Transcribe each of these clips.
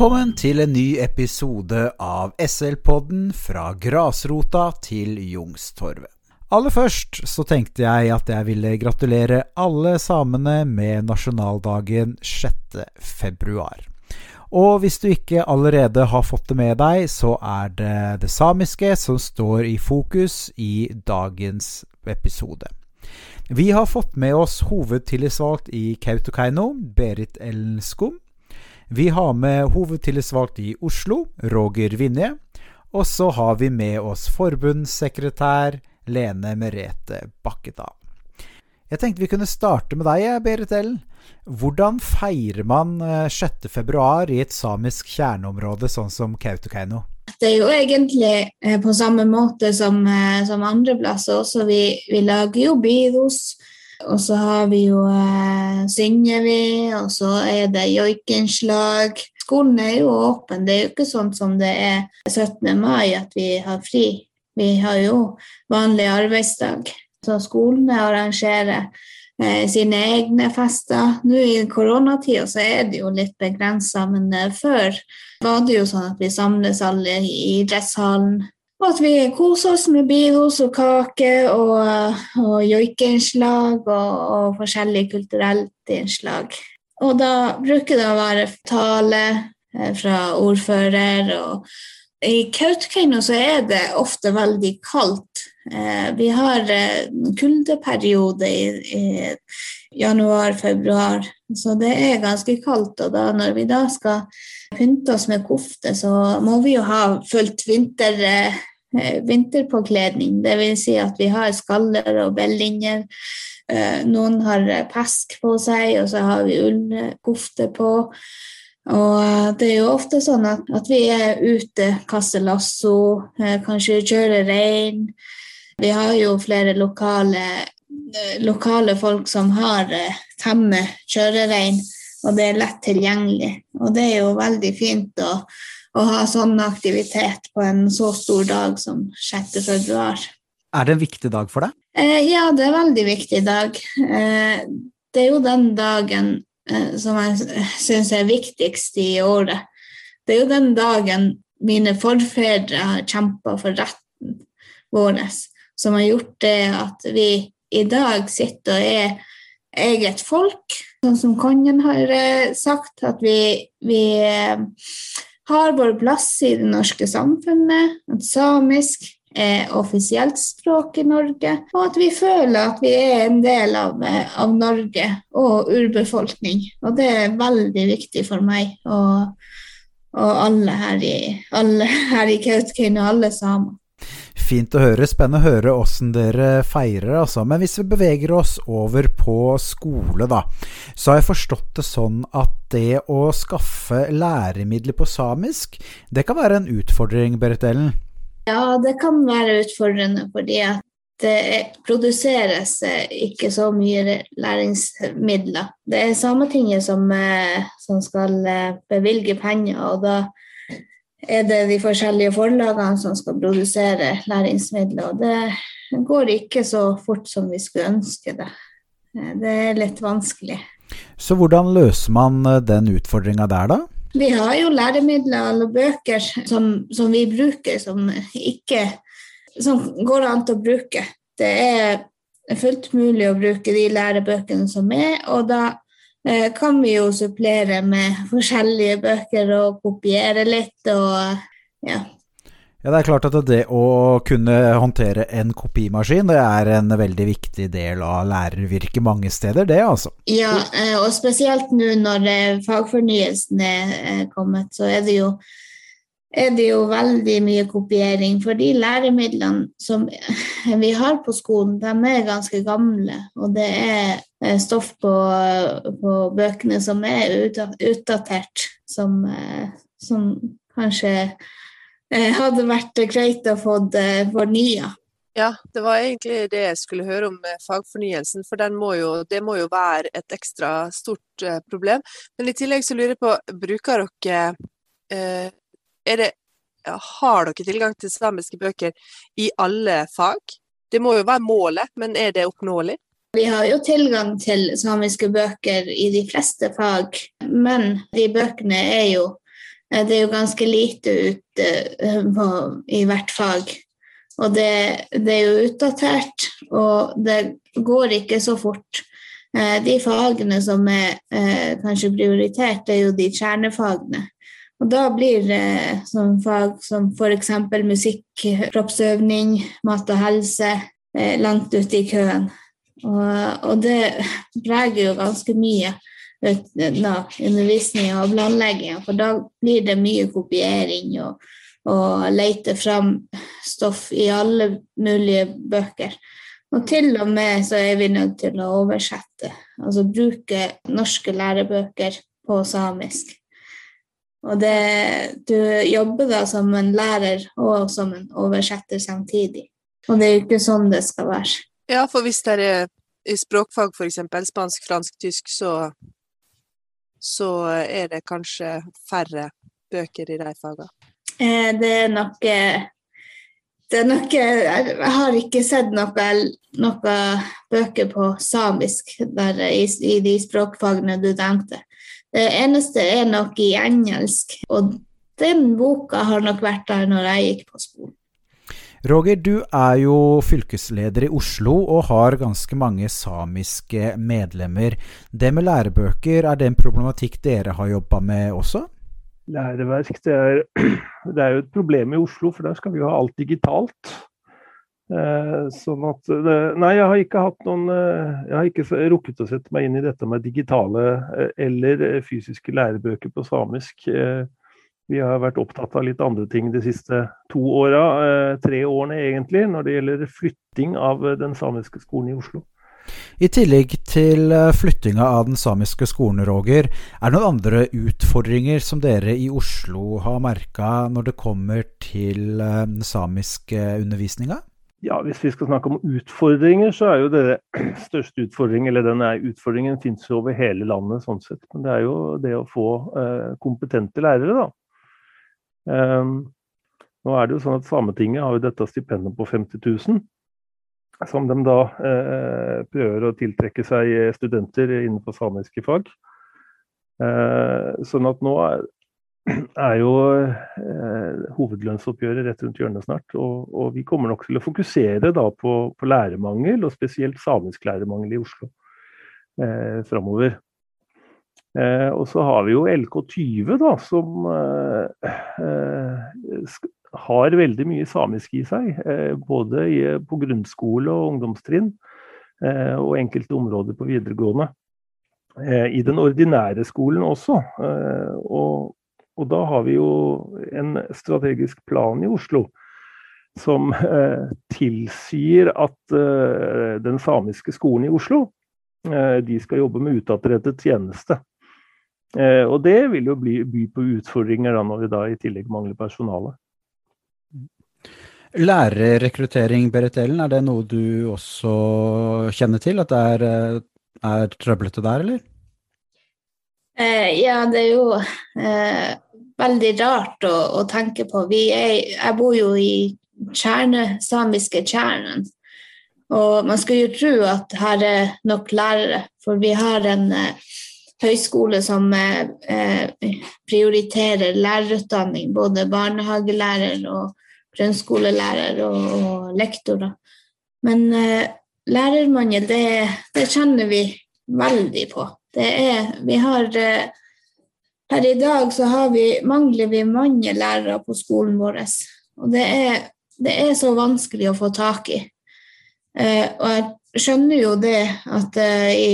Velkommen til en ny episode av SL-podden fra grasrota til Jungstorvet. Aller først så tenkte jeg at jeg ville gratulere alle samene med nasjonaldagen 6. februar. Og hvis du ikke allerede har fått det med deg, så er det det samiske som står i fokus i dagens episode. Vi har fått med oss hovedtillitsvalgt i Kautokeino, Berit Ellen Skum. Vi har med hovedtillitsvalgt i Oslo, Roger Vinje. Og så har vi med oss forbundssekretær Lene Merete Bakkedal. Jeg tenkte vi kunne starte med deg, Berit Ellen. Hvordan feirer man 6. Eh, i et samisk kjerneområde sånn som Kautokeino? Det er jo egentlig eh, på samme måte som, eh, som andre plasser også. Vi, vi lager jo byros, og så har vi jo eh, vi, og så er det joikenslag. Skolen er jo åpen. Det er jo ikke sånn som det er 17. mai at vi har fri. Vi har jo vanlig arbeidsdag. Så skolene arrangerer eh, sine egne fester. Nå i koronatida så er det jo litt begrensa, men eh, før var det jo sånn at vi samles alle i idrettshallen. Og at vi koser oss med bios og kake og, og joikeinnslag og, og forskjellig kulturelt innslag. Og da bruker det å være tale eh, fra ordfører og i Kautokeino så er det ofte veldig kaldt. Eh, vi har eh, kuldeperiode i, januar-februar, så det er ganske kaldt. Og da, når vi da skal pynte oss med kofte, så må vi jo ha fullt vinter, vinterpåkledning. Dvs. Si at vi har skaller og bellinger. Noen har pesk på seg, og så har vi ullkofte på. Og eh, det er jo ofte sånn at, at vi er ute, kaster lasso, eh, kanskje kjører rein. Vi har jo flere lokale, eh, lokale folk som har temme kjørerein, og det er lett tilgjengelig. Og det er jo veldig fint å, å ha sånn aktivitet på en så stor dag som 6. februar. Er det en viktig dag for deg? Eh, ja, det er en veldig viktig dag. Eh, det er jo den dagen Eh, som jeg syns er viktigst i året. Det er jo den dagen mine forfedre har kjempa for retten vår, som har gjort det at vi i dag sitter og er eget folk, sånn som kongen har eh, sagt, at vi, vi eh, har vår plass i det norske samfunnet, at samisk er offisielt språk i Norge, og at vi føler at vi er en del av, av Norge og urbefolkning. Og det er veldig viktig for meg og, og alle her i, alle her i Kautokeino, alle samer. Fint å høre. Spennende å høre åssen dere feirer, altså. Men hvis vi beveger oss over på skole, da, så har jeg forstått det sånn at det å skaffe læremidler på samisk, det kan være en utfordring, Berit Ellen? Ja, det kan være utfordrende fordi at det produseres eh, ikke så mye læringsmidler. Det er Sametinget som, eh, som skal eh, bevilge penger, og da er det de forskjellige forlagene som skal produsere læringsmidler. Og det går ikke så fort som vi skulle ønske det. Det er litt vanskelig. Så hvordan løser man den utfordringa der, da? Vi har jo læremidler og bøker som, som, vi bruker, som ikke som går an til å bruke. Det er fullt mulig å bruke de lærebøkene som er, og da eh, kan vi jo supplere med forskjellige bøker og kopiere litt og ja, ja, Det er klart at det å kunne håndtere en kopimaskin det er en veldig viktig del av lærervirket mange steder, det altså. Ja, eh, og spesielt nå når eh, fagfornyelsen er kommet, så er det jo er det jo veldig mye kopiering. For de læremidlene som vi har på skolen, de er ganske gamle. Og det er stoff på, på bøkene som er utdatert, som, som kanskje Eh, hadde vært greit å få fornya. Ja, det var egentlig det jeg skulle høre om fagfornyelsen, for må jo, det må jo være et ekstra stort eh, problem. Men i tillegg så lurer jeg på, bruker dere eh, det, Har dere tilgang til samiske bøker i alle fag? Det må jo være målet, men er det oppnåelig? Vi har jo tilgang til samiske bøker i de fleste fag, men de bøkene er jo Eh, det er jo ganske lite ute eh, på, i hvert fag. Og det, det, er jo utdatert, og det går ikke så fort. Eh, de fagene som er kanskje prioritert, er jo de kjernefagene. Og da blir det sånn fag som f.eks. musikk, kroppsøvning, mat og helse langt ute i køen. Og, og det preger jo ganske mye undervisninga og planlegginga, for da blir det mye kopiering og, og lete fram stoff i alle mulige bøker. Og til og med så er vi nødt til å oversette, altså bruke norske lærebøker på samisk. Og det, du jobber da som en lærer og som en oversetter samtidig. Og det er jo ikke sånn det skal være. Ja, for hvis det er i språkfag f.eks., spansk, fransk, tysk, så så er det kanskje færre bøker i de fagene? Eh, det er nok eh, det er nok, Jeg har ikke sett noen noe bøker på samisk der, i, i, de språkfagene du nevnte. Det eneste er nok i engelsk, og den boka har nok vært der når jeg gikk på skolen. Roger, du er jo fylkesleder i Oslo og har ganske mange samiske medlemmer. Det med lærebøker, er det en problematikk dere har jobba med også? Læreverk, det er, det er, jo et problem i Oslo, for der skal vi jo ha alt digitalt. Eh, sånn at Nei, jeg har ikke hatt noen eh, Jeg har ikke rukket å sette meg inn i dette med digitale eh, eller fysiske lærebøker på samisk. Vi har vært opptatt av litt andre ting de siste to åra, tre årene egentlig, når det gjelder flytting av den samiske skolen i Oslo. I tillegg til flyttinga av den samiske skolen, Roger, er det noen andre utfordringer som dere i Oslo har merka når det kommer til den samiske undervisninga? Ja, Hvis vi skal snakke om utfordringer, så er jo det største utfordringen, eller denne utfordringen finnes jo over hele landet, sånn sett. Men det er jo det å få kompetente lærere, da. Ehm, nå er det jo sånn at Sametinget har jo dette stipendet på 50 000, som de da eh, prøver å tiltrekke seg studenter innenfor samiske fag. Eh, sånn at nå er, er jo eh, hovedlønnsoppgjøret rett rundt hjørnet snart. Og, og, vi kommer nok til å fokusere da på, på lærermangel, og spesielt samisk lærermangel i Oslo eh, framover. Eh, og så har vi jo LK20, da, som eh, eh, har veldig mye samisk i seg. Eh, både i, på grunnskole og ungdomstrinn, eh, og enkelte områder på videregående. I den ordinære skolen også. Og, og, da har vi jo en strategisk plan i Oslo som tilsier at den samiske skolen i Oslo de skal jobbe med utadrettet tjeneste. Eh, og det vil jo bli, by på utfordringer da, når vi da i tillegg mangler personale. Lærerrekruttering, Berit Ellen, er det noe du også kjenner til? At det er, eh, er trøblete der, eller? Eh, ja, det er jo eh, veldig rart å, å tenke på. Er, jeg bor jo i kjerne, samiske kjernen. Og man skulle jo tro at her er nok lærere, for vi har en eh, høyskole som eh, prioriterer lærerutdanning, både barnehagelærer og grunnskolelærer og, og lektorer. Men eh, lærermangel, det, det, kjenner vi veldig på. Er Vi har eh, Per i dag så vi, mangler vi mange lærere på skolen vår. Og det er, det er så vanskelig å få tak i. Eh, og jeg skjønner jo det at eh, i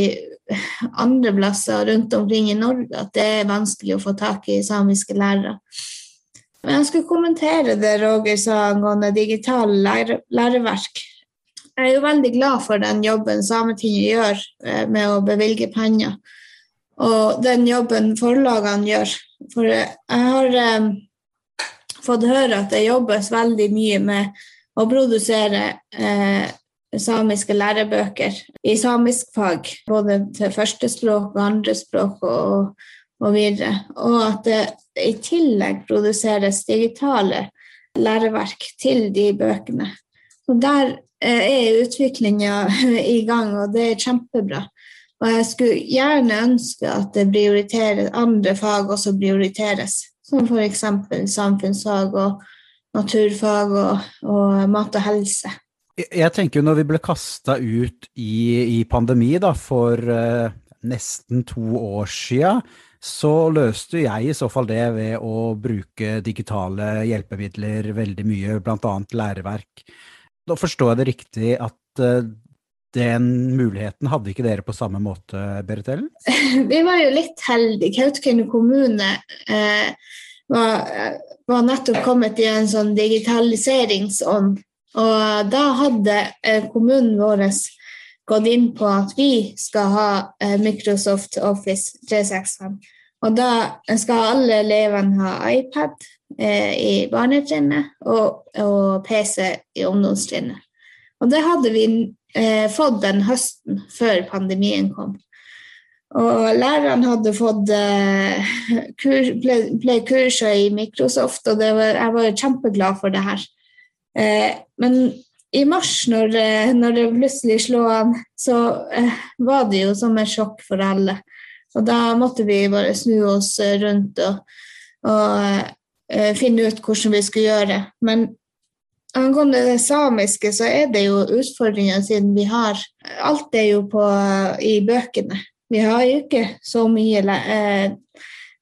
andre plasser rundt omkring i Norge at det er vanskelig å få tak i samiske lærere. Men jeg skulle kommentere det Roger sa angående digitale lære, læreverk. Jeg er jo veldig glad for den jobben Sametinget gjør eh, med å bevilge penger, og den jobben forlagene gjør. For jeg har eh, fått høre at det jobbes veldig mye med å produsere eh, samiske lærebøker i samisk fag, både til førstespråk og andrespråk og, og videre. Og at det i tillegg produseres digitale læreverk til de bøkene. Og der eh, er utviklinga i gang, og det er kjempebra. Og jeg skulle gjerne ønske at andre fag også prioriteres, som f.eks. samfunnsfag og naturfag og, og mat og helse. Jeg tenker jo når vi ble kasta ut i, i, pandemi da, for uh, nesten to år sia, så løste jeg i så fall det ved å bruke digitale hjelpemidler veldig mye, bl.a. læreverk. Da forstår jeg det riktig at eh, den muligheten hadde ikke dere på samme måte, Berit Ellen? Vi var jo litt heldige. Kautokeino kommune eh, var, var, nettopp kommet i en sånn digitaliseringsånd. Og da hadde eh, kommunen vår gått inn på at vi skal ha eh, Microsoft Office 365. Og da skal alle elevene ha iPad eh, i barnetrinnet og, og, PC i ungdomstrinnet. Og det hadde vi eh, fått den høsten før pandemien kom. Og lærerne hadde fått eh, kur, ble, ble kurser i Microsoft, og var, jeg var kjempeglad for det her. Eh, men i mars, når, eh, når, det plutselig slo an, så eh, var det jo som et sjokk for alle. Og da måtte vi bare snu oss rundt og, og eh, finne ut hvordan vi skulle gjøre. Men angående det samiske, så er det jo utfordringer siden vi har Alt er jo på, i bøkene. Vi har jo ikke så mye eh,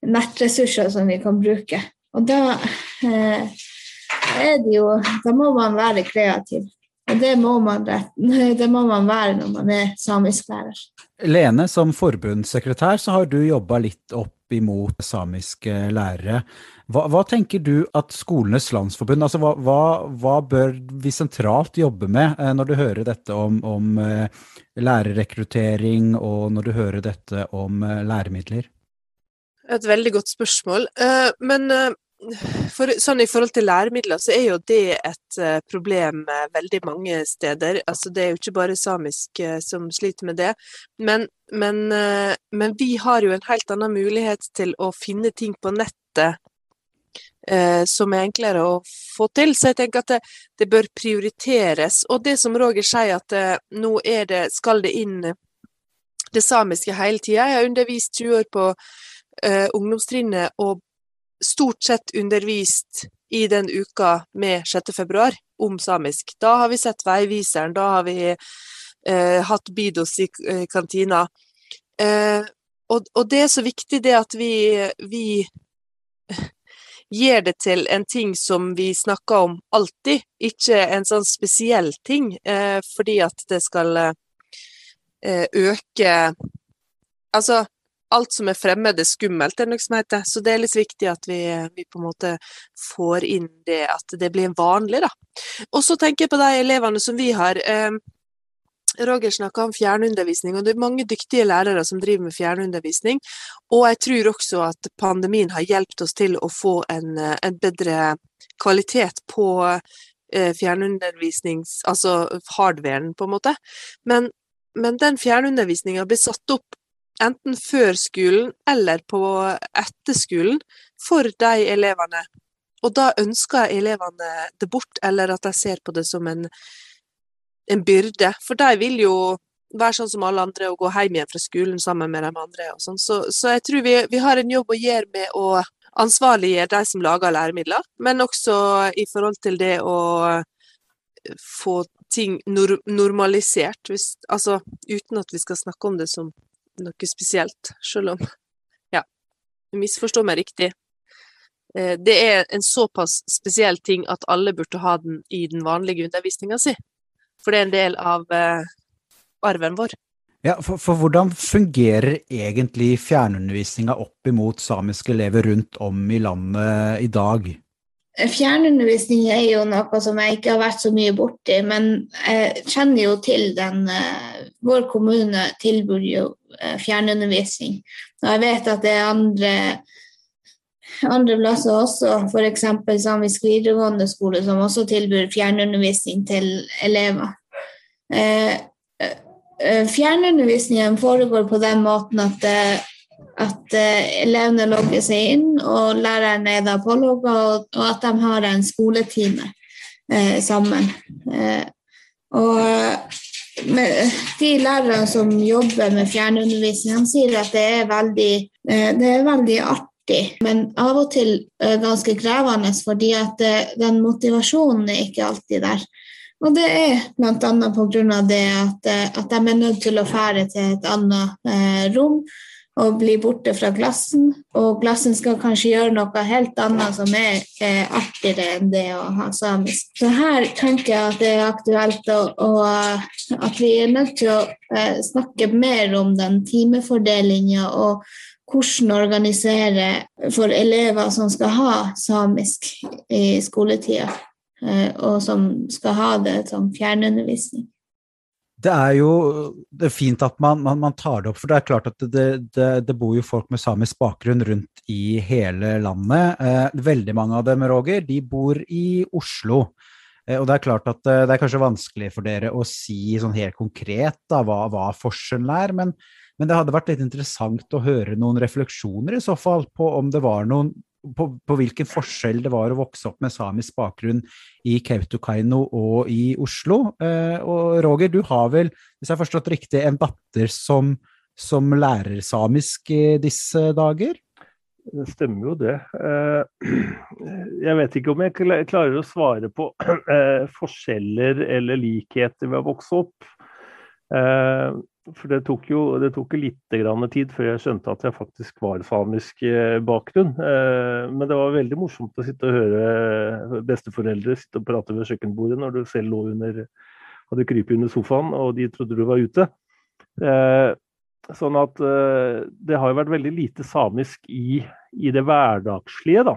nettressurser som vi kan bruke. Og da eh, er det jo Da må man være kreativ. Og det må, man, det må man være når man er samisk lærer. Lene, som forbundssekretær så har du jobba litt opp imot samiske lærere. Hva, hva, tenker du at Skolenes landsforbund altså hva, hva, hva, bør vi sentralt jobbe med eh, når du hører dette om, om eh, lærerrekruttering, og når du hører dette om eh, læremidler? Et veldig godt spørsmål. Men for, sånn I forhold til læremidler, så er jo det et problem veldig mange steder. Altså, det er jo ikke bare samisk som sliter med det. Men, men, men, vi har jo en helt annen mulighet til å finne ting på nettet som er enklere å få til. Så jeg tenker at det, det bør prioriteres. Og det som Roger sier, at nå det, skal det inn det samiske hele tida. Jeg har undervist 20 år på ungdomstrinnet og stort sett undervist i den uka med 6. februar om samisk. Da har vi sett Veiviseren, da har vi uh, hatt Bidos i uh, kantina. Eh, og, og, det er så viktig det at vi, vi gir det til en ting som vi snakker om alltid, ikke en sånn spesiell ting, eh, fordi at det skal eh, øke Altså, alt som er fremmed, er skummelt, er det noe som heter. Så det er litt viktig at vi, vi, på en måte får inn det, at det blir vanlig, da. Og så tenker jeg på de elevene som vi har. Eh, Roger snakka om fjernundervisning, og det er mange dyktige lærere som driver med fjernundervisning. Og jeg tror også at pandemien har hjulpet oss til å få en, en bedre kvalitet på eh, fjernundervisnings... Altså hardwaren, på en måte. Men, men den fjernundervisninga blir satt opp enten før skolen eller på etterskolen, for de elevene. Og da ønsker elevene det bort, eller at de ser på det som en, en byrde. For de vil jo være sånn som alle andre og gå hjem igjen fra skolen sammen med de andre. og sånn. Så, så, jeg tror vi, vi, har en jobb å gjøre med å ansvarliggjøre de som lager læremidler, men også i forhold til det å få ting nor normalisert, hvis, altså uten at vi skal snakke om det som noe spesielt, selv om Ja, misforstå meg riktig. Eh, det er en såpass spesiell ting at alle burde ha den i den vanlige undervisninga si. For det er en del av eh, arven vår. Ja, for, for hvordan fungerer egentlig fjernundervisninga opp imot samiske elever rundt om i landet i dag? Fjernundervisning er jo noe som jeg ikke har vært så mye borti, men jeg kjenner jo til den uh, Vår kommune tilbyr jo uh, fjernundervisning. Og jeg vet at det er andre, andre plasser også, f.eks. Samisk videregående skole, som også tilbyr fjernundervisning til elever. Uh, fjernundervisningen foregår på den måten at at uh, elevene logger seg inn, og læreren er da pålogga, og, at de har en skoletime sammen. Og de lærerne som jobber med fjernundervisning, de sier at det er veldig, det er veldig artig artig, men av og til uh, ganske krevende, fordi at uh, den motivasjonen er ikke alltid der. Og det er bl.a. pga. det at, uh, at de er nødt til å fære til et annet rom og bli borte fra klassen. Og klassen skal kanskje gjøre noe helt annet som er eh, artigere enn det å ha samisk. Så her tenker jeg at det er aktuelt å, å, at vi er nødt til å eh, snakke mer om den timefordelinga og hvordan organisere for elever som skal ha samisk i skoletida, eh, og som skal ha det som fjernundervisning det er jo det er fint at man, man, man, tar det opp, for det er klart at det, det, det bor jo folk med samisk bakgrunn rundt i hele landet. Eh, veldig mange av dem, Roger, de bor i Oslo. Eh, og det er klart at det er kanskje vanskelig for dere å si sånn helt konkret da, hva, hva forskjellen er, men, men, det hadde vært litt interessant å høre noen refleksjoner i så fall på om det var noen på, på, hvilken forskjell det var å vokse opp med samisk bakgrunn i Kautokeino og i Oslo. Eh, og Roger, du har vel, hvis jeg har forstått riktig, en datter som, som lærer samisk i disse dager? Det stemmer jo det. Eh, jeg vet ikke om jeg klarer å svare på eh, forskjeller eller likheter ved å vokse opp. Eh, for det tok jo det tok litt tid før jeg skjønte at jeg faktisk var samisk eh, bakgrunn. Eh, men det var veldig morsomt å sitte og høre besteforeldre sitte og prate ved kjøkkenbordet når du selv lå under, hadde krypet under sofaen og de trodde du var ute. Eh, sånn at det har jo vært veldig lite samisk i, i det hverdagslige, da.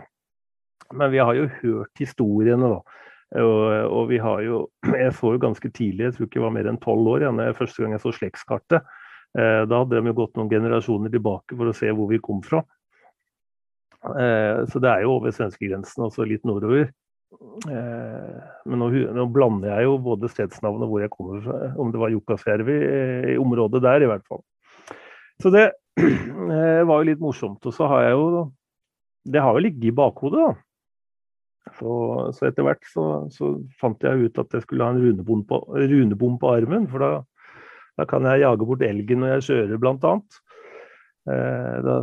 Men vi har jo hørt historiene, da. Og, og, vi har jo Jeg så jo ganske tidlig, jeg tror ikke det var mer enn tolv år, ja, første gang jeg så slektskartet. Eh, da hadde de jo gått noen generasjoner tilbake for å se hvor vi kom fra. Eh, så det er jo over svenskegrensen, altså litt nordover. Eh, men nå, nå, blander jeg jo både stedsnavn og hvor jeg kommer fra, om det var Jukkasjärvi, i området der i hvert fall. Så det var jo litt morsomt. Og så har jeg jo Det har jo ligget i bakhodet, da. Så, så etter hvert så, så, fant jeg ut at jeg skulle ha en runebom på, runebom på armen, for da, da, kan jeg jage bort elgen når jeg kjører, bl.a. Eh, da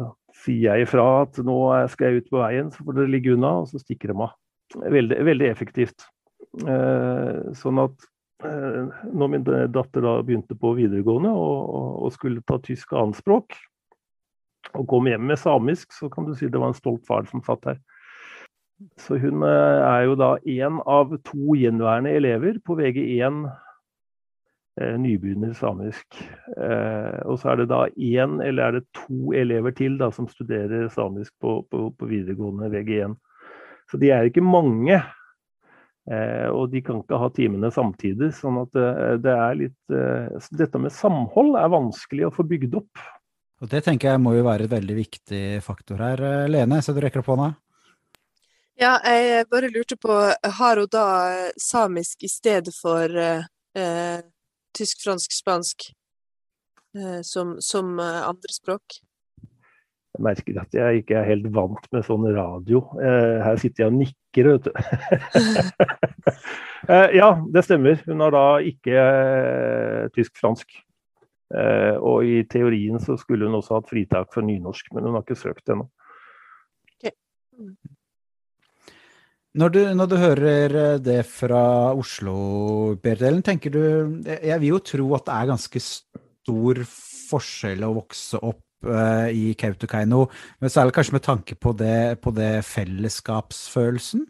sier jeg ifra at nå skal jeg ut på veien, så får dere ligge unna, og så stikker de av. Veldig, veldig effektivt. Eh, sånn at eh, når min datter da begynte på videregående og, og, og skulle ta tysk annetspråk, og kom hjem med samisk, så kan du si det var en stolt far som satt her. Så hun eh, er jo da én av to gjenværende elever på VG1 eh, nybegynner samisk. Eh, og så er det da én eller er det to elever til da, som studerer samisk på, på, på videregående VG1. Så de er ikke mange. Og de kan ikke ha timene samtidig. sånn at det, er litt Dette med samhold er vanskelig å få bygd opp. Og Det tenker jeg må jo være et veldig viktig faktor her. Lene, så du rekker opp hånda? Ja, jeg bare lurte på, har hun da eh, samisk i stedet for eh, tysk, fransk, spansk eh, som, som andre andrespråk? Jeg merker at jeg ikke er helt vant med sånn radio. Eh, her sitter jeg og nikker, vet du. Eh, ja, det stemmer. Hun har da ikke tysk-fransk. og i teorien så skulle hun også hatt fritak for nynorsk, men hun har ikke søkt ennå. Okay. Når du, når du, hører eh, det fra Oslo, Berdelen, tenker du Jeg vil jo tro at det er ganske stor forskjell å vokse opp uh, i Kautokeino, men særlig kanskje med tanke på det, på det, fellesskapsfølelsen?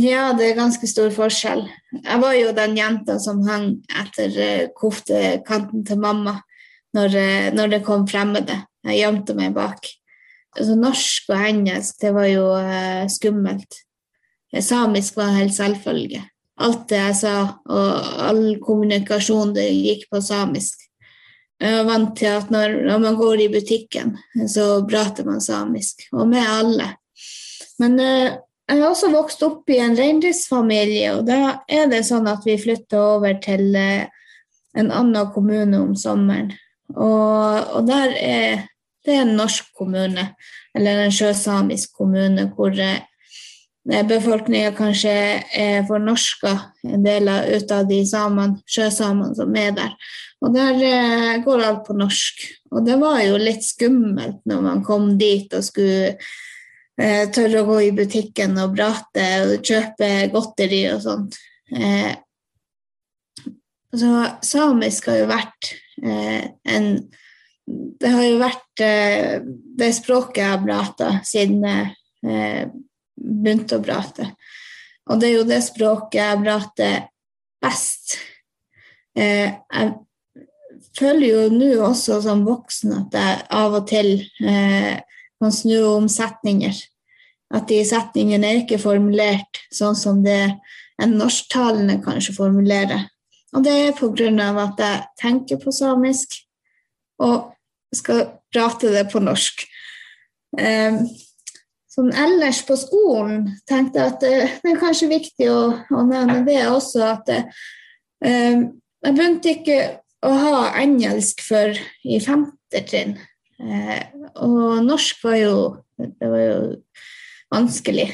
Ja, det er ganske stor forskjell. Jeg var jo den jenta som hang etter koftekanten til mamma når, uh, når det kom fremmede. Jeg gjemte meg bak. Altså, norsk og engelsk, det var jo skummelt. Samisk var helt selvfølge. Alt det jeg sa, og all kommunikasjon, det gikk på samisk. Jeg var vant til at når, når man går i butikken, så prater man samisk, og med alle. Men eh, jeg har også vokst opp i en reindriftsfamilie, og da er det sånn at vi flytter over til eh, en annen kommune om sommeren. Og, og der er det er en norsk kommune, eller en sjøsamisk kommune, hvor eh, befolkninga kanskje er fornorska, en del av, ut av de samene, sjøsamene som er der. Og der eh, går alt på norsk. Og det var jo litt skummelt når man kom dit og skulle eh, tørre å gå i butikken og prate og kjøpe godteri og sånt. Eh, så samisk har jo vært eh, en Det har jo vært eh, det språket jeg har prata siden jeg begynte å prate. Og det er jo det språket jeg prater best. Eh, jeg føler jo nå også som voksen at jeg av og til eh, kan snu om setninger. At de setningene er ikke formulert sånn som det en norsktalende kanskje formulerer. Og det er på grunn av at jeg tenker på samisk og skal prate det på norsk. Sånn ellers på skolen tenkte jeg at det, det er kanskje viktig å, å, nevne det også, at eh, jeg begynte ikke å ha engelsk før i femte trinn. Eh, og norsk var jo, var jo vanskelig.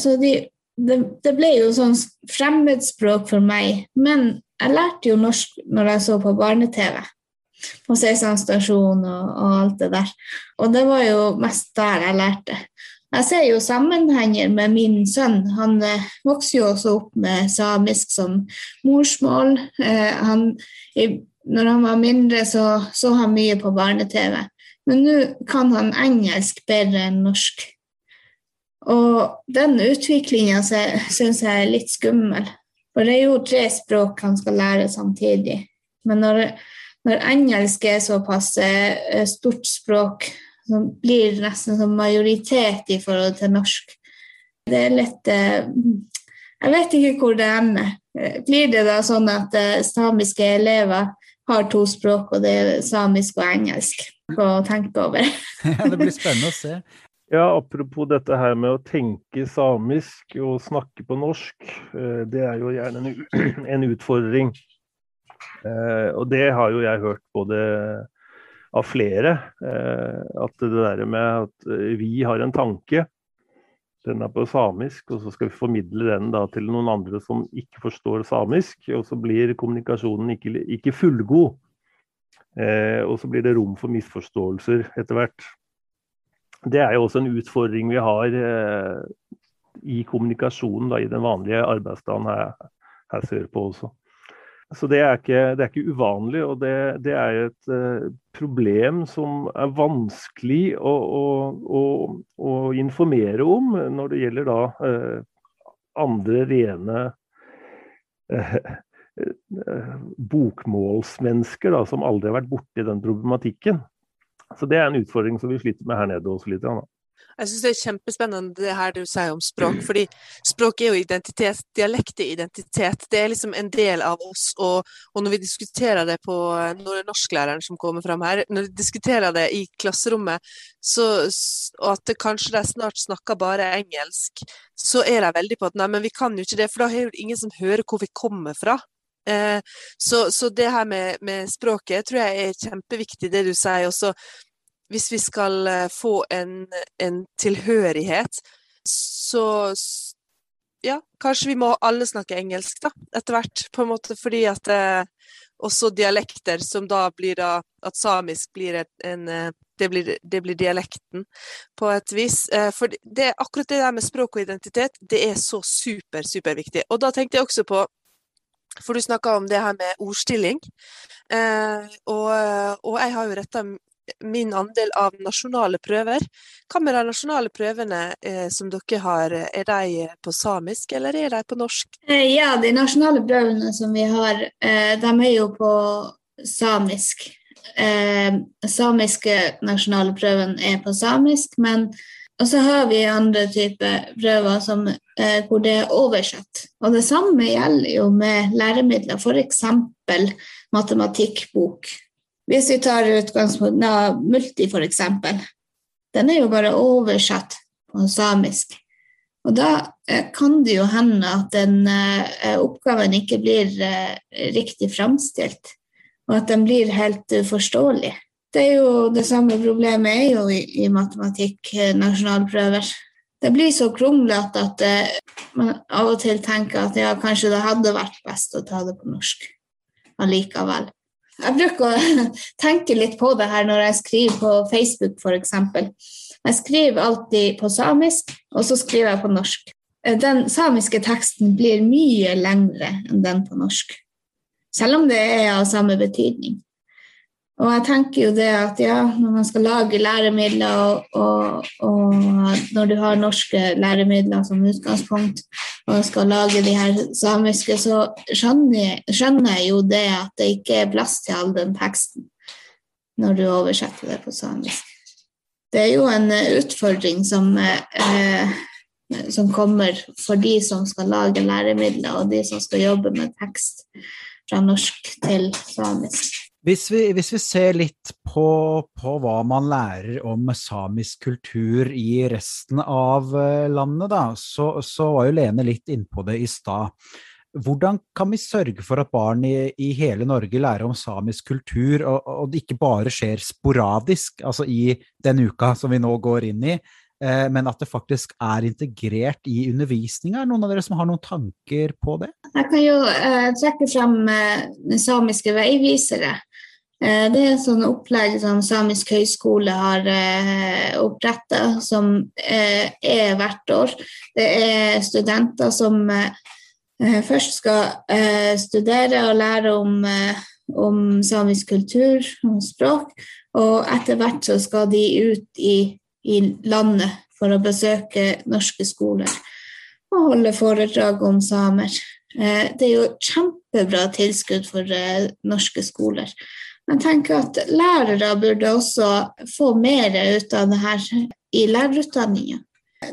Så de, det, det, ble jo sånn fremmedspråk for meg. Men jeg lærte jo norsk når jeg så på barne-TV. På Seisan stasjon og, og, alt det der. Og det var jo mest der jeg lærte. Jeg ser jo sammenhenger med min sønn. Han eh, vokser jo også opp med samisk som morsmål. Eh, han, i, når han var mindre, så så han mye på barne-TV. Men nå kan han engelsk bedre enn norsk. Og den utviklinga syns jeg er litt skummel. For det er jo tre språk han skal lære samtidig. Men når, når engelsk er såpass eh, stort språk som blir nesten som majoritet i forhold til norsk. Det er litt eh, Jeg vet ikke hvor det ender. Blir det da sånn at eh, samiske elever har to språk, og det er samisk og engelsk, å tenke over? ja, det blir spennende å se. Ja, Apropos dette her med å tenke samisk og snakke på norsk. Eh, det er jo gjerne en utfordring. Og det har jo jeg hørt både av flere. Eh, at det der med at eh, vi har en tanke, den er på samisk, og så skal vi formidle den da til noen andre som ikke forstår samisk. Og så blir kommunikasjonen ikke, ikke fullgod. Eh, og så blir det rom for misforståelser etter hvert. Det er jo også en utfordring vi har eh, i kommunikasjonen da, i den vanlige arbeidsdagen her, her sørpå også. Så det er, ikke, det er ikke, uvanlig, og det, det er et uh, problem som er vanskelig å, å, å, å, informere om når det gjelder da uh, andre rene uh, bokmålsmennesker da, som aldri har vært borti den problematikken. Så det er en utfordring som vi sliter med her nede også litt. Ja. Jeg syns det er kjempespennende det her du sier om språk, fordi språk er jo identitet. Dialekt er identitet. Det er liksom en del av oss. Og, og når vi diskuterer det på Når det er norsklæreren som kommer fram her, når vi diskuterer det i klasserommet, så, og at det kanskje de snart snakker bare engelsk, så er de veldig på at nei, men vi kan jo ikke det, for da er det ingen som hører hvor vi kommer fra. Eh, så, så, det her med, med, språket tror jeg er kjempeviktig, det du sier. også hvis vi skal eh, få en, en tilhørighet, så ja, kanskje vi må alle snakke engelsk, da, etter hvert. På en måte fordi at eh, også dialekter som da blir da At samisk blir en eh, det blir, det blir, dialekten på et vis. Eh, for det, akkurat det der med språk og identitet, det er så super, superviktig. Og da tenkte jeg også på For du snakka om det her med ordstilling. Og, og, jeg har jo retta min andel av nasjonale prøver. Hva med de nasjonale prøvene eh, som dere har, er de på samisk eller er de på norsk? Eh, ja, de nasjonale prøvene som vi har, eh, de er jo på samisk. Eh, samiske nasjonale prøven er på samisk, men og så har vi andre typer prøver som, eh, hvor det er oversatt. Og det samme gjelder jo med læremidler, f.eks. matematikkbok hvis vi tar utgangspunkt av Multi, f.eks. Den er jo bare oversatt på samisk. Og da eh, kan det jo hende at den eh, oppgaven ikke blir eh, riktig framstilt, og at den blir helt uforståelig. Det er jo det samme problemet er jo i, i matematikk, nasjonalprøver. det blir så kronglete at eh, man av og til tenker at ja, kanskje det hadde vært best å ta det på norsk allikevel. Jeg bruker å tenke litt på det her når jeg skriver på Facebook, f.eks. Jeg skriver alltid på samisk, og så skriver jeg på norsk. Eh, den samiske teksten blir mye lengre enn den på norsk, selv om det er av samme betydning. Og jeg tenker jo det at ja, når man skal lage læremidler, og, og, og, når du har norske læremidler som utgangspunkt, og skal lage de her samiske, så skjønner, jeg jo det at det ikke er plass til all den teksten når du oversetter det på samisk. Det er jo en utfordring som, eh, som kommer for de som skal lage læremidler, og de som skal jobbe med tekst fra norsk til samisk. Hvis vi, hvis vi, ser litt på, på, hva man lærer om samisk kultur i resten av eh, landet, da, så, så var jo Lene litt innpå det i stad. Hvordan kan vi sørge for at barn i, i, hele Norge lærer om samisk kultur, og, og, det ikke bare skjer sporadisk, altså i den uka som vi nå går inn i, eh, men at det faktisk er integrert i undervisninga? Er noen av dere som har noen tanker på det? Jeg kan jo eh, trekke fram eh, samiske veivisere. Eh, det er sånt opplegg som Samisk høgskole har eh, oppretta, som eh, er hvert år. Det er studenter som først skal studere og lære om, om samisk kultur og språk, og etter hvert så skal de ut i, i landet for å besøke norske skoler og holde foredrag om samer. Det er jo kjempebra tilskudd for norske skoler. Jeg tenker at lærere burde også få mer ut av det her i lærerutdanninga.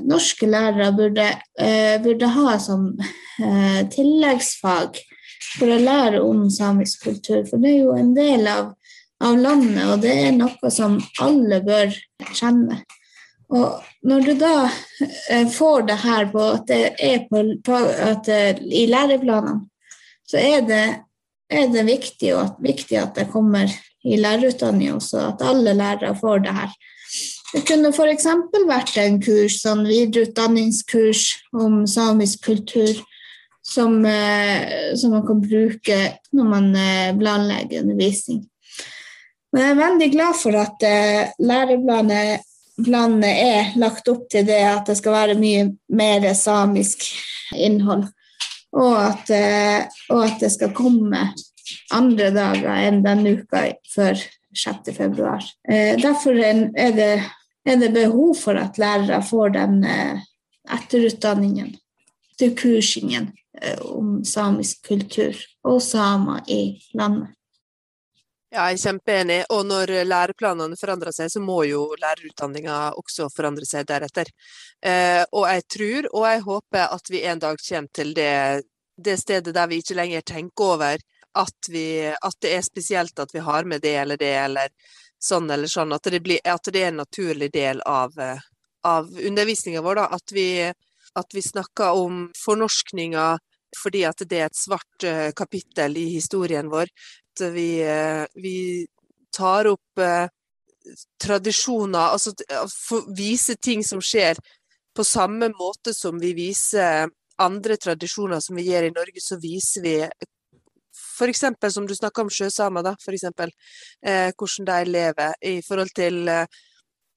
Norske lærere burde, uh, burde ha som uh, tilleggsfag for å lære om samisk kultur, for det er jo en del av, av landet, og det er noe som alle bør kjenne. Og når du da uh, får det her på at det er på, på at, i læreplanene, så er det er det viktig, og, viktig at det kommer i lærerutdanning også, at alle lærere får det her. Det kunne f.eks. vært en kurs, sånn videreutdanningskurs om samisk kultur som, eh, som, man kan bruke når man eh, planlegger undervisning. Men jeg er veldig glad for at eh, læreplanet er lagt opp til det at det skal være mye mer samisk innhold og at, eh, og at, det skal komme andre dager enn denne uka før 6. februar. Eh, derfor er det, er det behov for at lærere får den eh, etterutdanningen, til kursingen om samisk kultur og samer i landet. Ja, jeg er kjempeenig. Og når læreplanene forandrer seg, så må jo lærerutdanninga også forandre seg deretter. Eh, og jeg tror, og jeg håper, at vi en dag kommer til det, det stedet der vi ikke lenger tenker over at, vi, at, det er spesielt at vi har med det eller det, eller sånn eller sånn. At det, blir, at det er en naturlig del av, av undervisninga vår. Da. At vi, at vi snakker om fornorskninga fordi at det er et svart uh, kapittel i historien vår at vi, eh, vi tar opp eh, tradisjoner, altså vise ting som skjer på samme måte som vi viser andre tradisjoner som vi gjør i Norge, så viser vi f.eks. som du snakka om sjøsamer, da, for eksempel, eh, hvordan de lever i forhold til eh,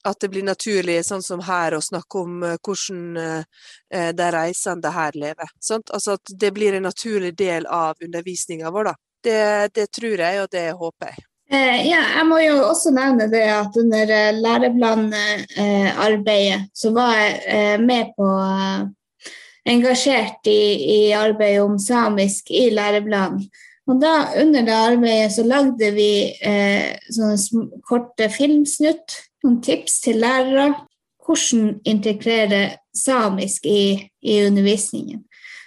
at det blir naturlig, sånn som her, å snakke om eh, hvordan eh, de reisende her lever. Sant? Altså at det blir en naturlig del av undervisninga vår, da. Det, det tror jeg, og det håper jeg. Eh, ja, jeg må jo også nevne det at under eh, læreplanarbeidet eh, så var jeg eh, med på eh, engasjert i, i arbeidet om samisk i læreplanen. Og da, under det arbeidet så lagde vi eh, sånne korte filmsnutt, noen tips til lærere. Hvordan integrere samisk i, i undervisningen.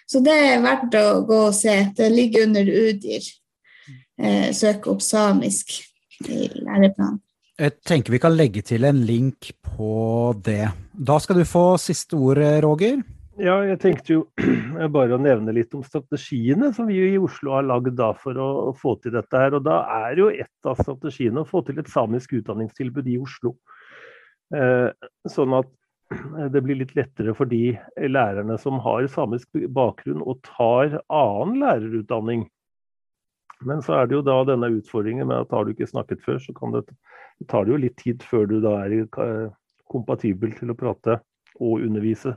Så det er verdt å gå og se. Det ligger under UDIR eh, søke opp samisk i læreplanen. Jeg tenker vi kan legge til en link på det. Da skal du få siste ord, Roger. Ja, jeg tenkte jo bare å nevne litt om strategiene som vi i Oslo har lagd for å få til dette her. Og da er jo et av strategiene å få til et samisk utdanningstilbud i Oslo. Eh, sånn at det blir litt lettere for de lærerne som har samisk bakgrunn og tar annen lærerutdanning. Men så er det jo da denne utfordringen med at har du ikke snakket før, så kan det, tar det jo litt tid før du da er kompatibel til å prate og undervise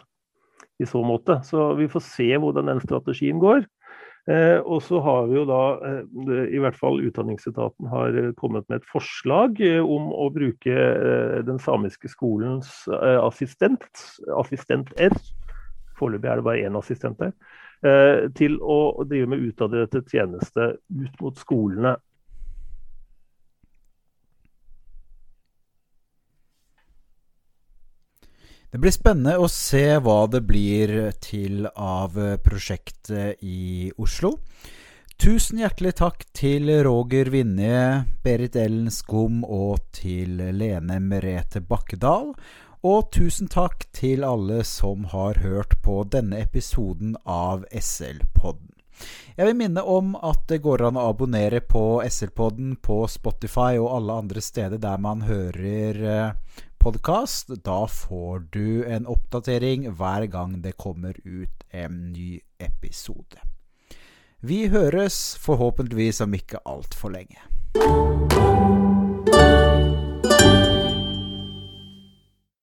i så måte. Så vi får se hvordan den strategien går. Eh, og så har vi jo da, eh, i hvert fall Utdanningsetaten har kommet med et forslag eh, om å bruke eh, den samiske skolens eh, assistent, assistent R, foreløpig er det bare én assistent der, til å drive med utadrettet tjeneste ut mot skolene. Det blir spennende å se hva det blir til av prosjektet i Oslo. Tusen hjertelig takk til Roger Vinje, Berit Ellen Skum og til Lene Merete Bakkedal. Og tusen takk til alle som har hørt på denne episoden av SL-podden. Jeg vil minne om at det går an å abonnere på SL-podden på Spotify og alle andre steder der man hører eh, podkast. Da får du en oppdatering hver gang det kommer ut en ny episode. Vi høres forhåpentligvis om ikke altfor lenge.